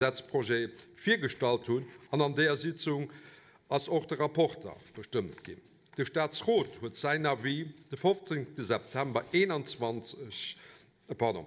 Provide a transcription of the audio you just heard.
Gesetzprojekt viergestalt tun an an der Sitzung als auch der Rapporter bestimmt gehen. Der Staatsrot hat seiner wie den 15. September 21 äh, pardon,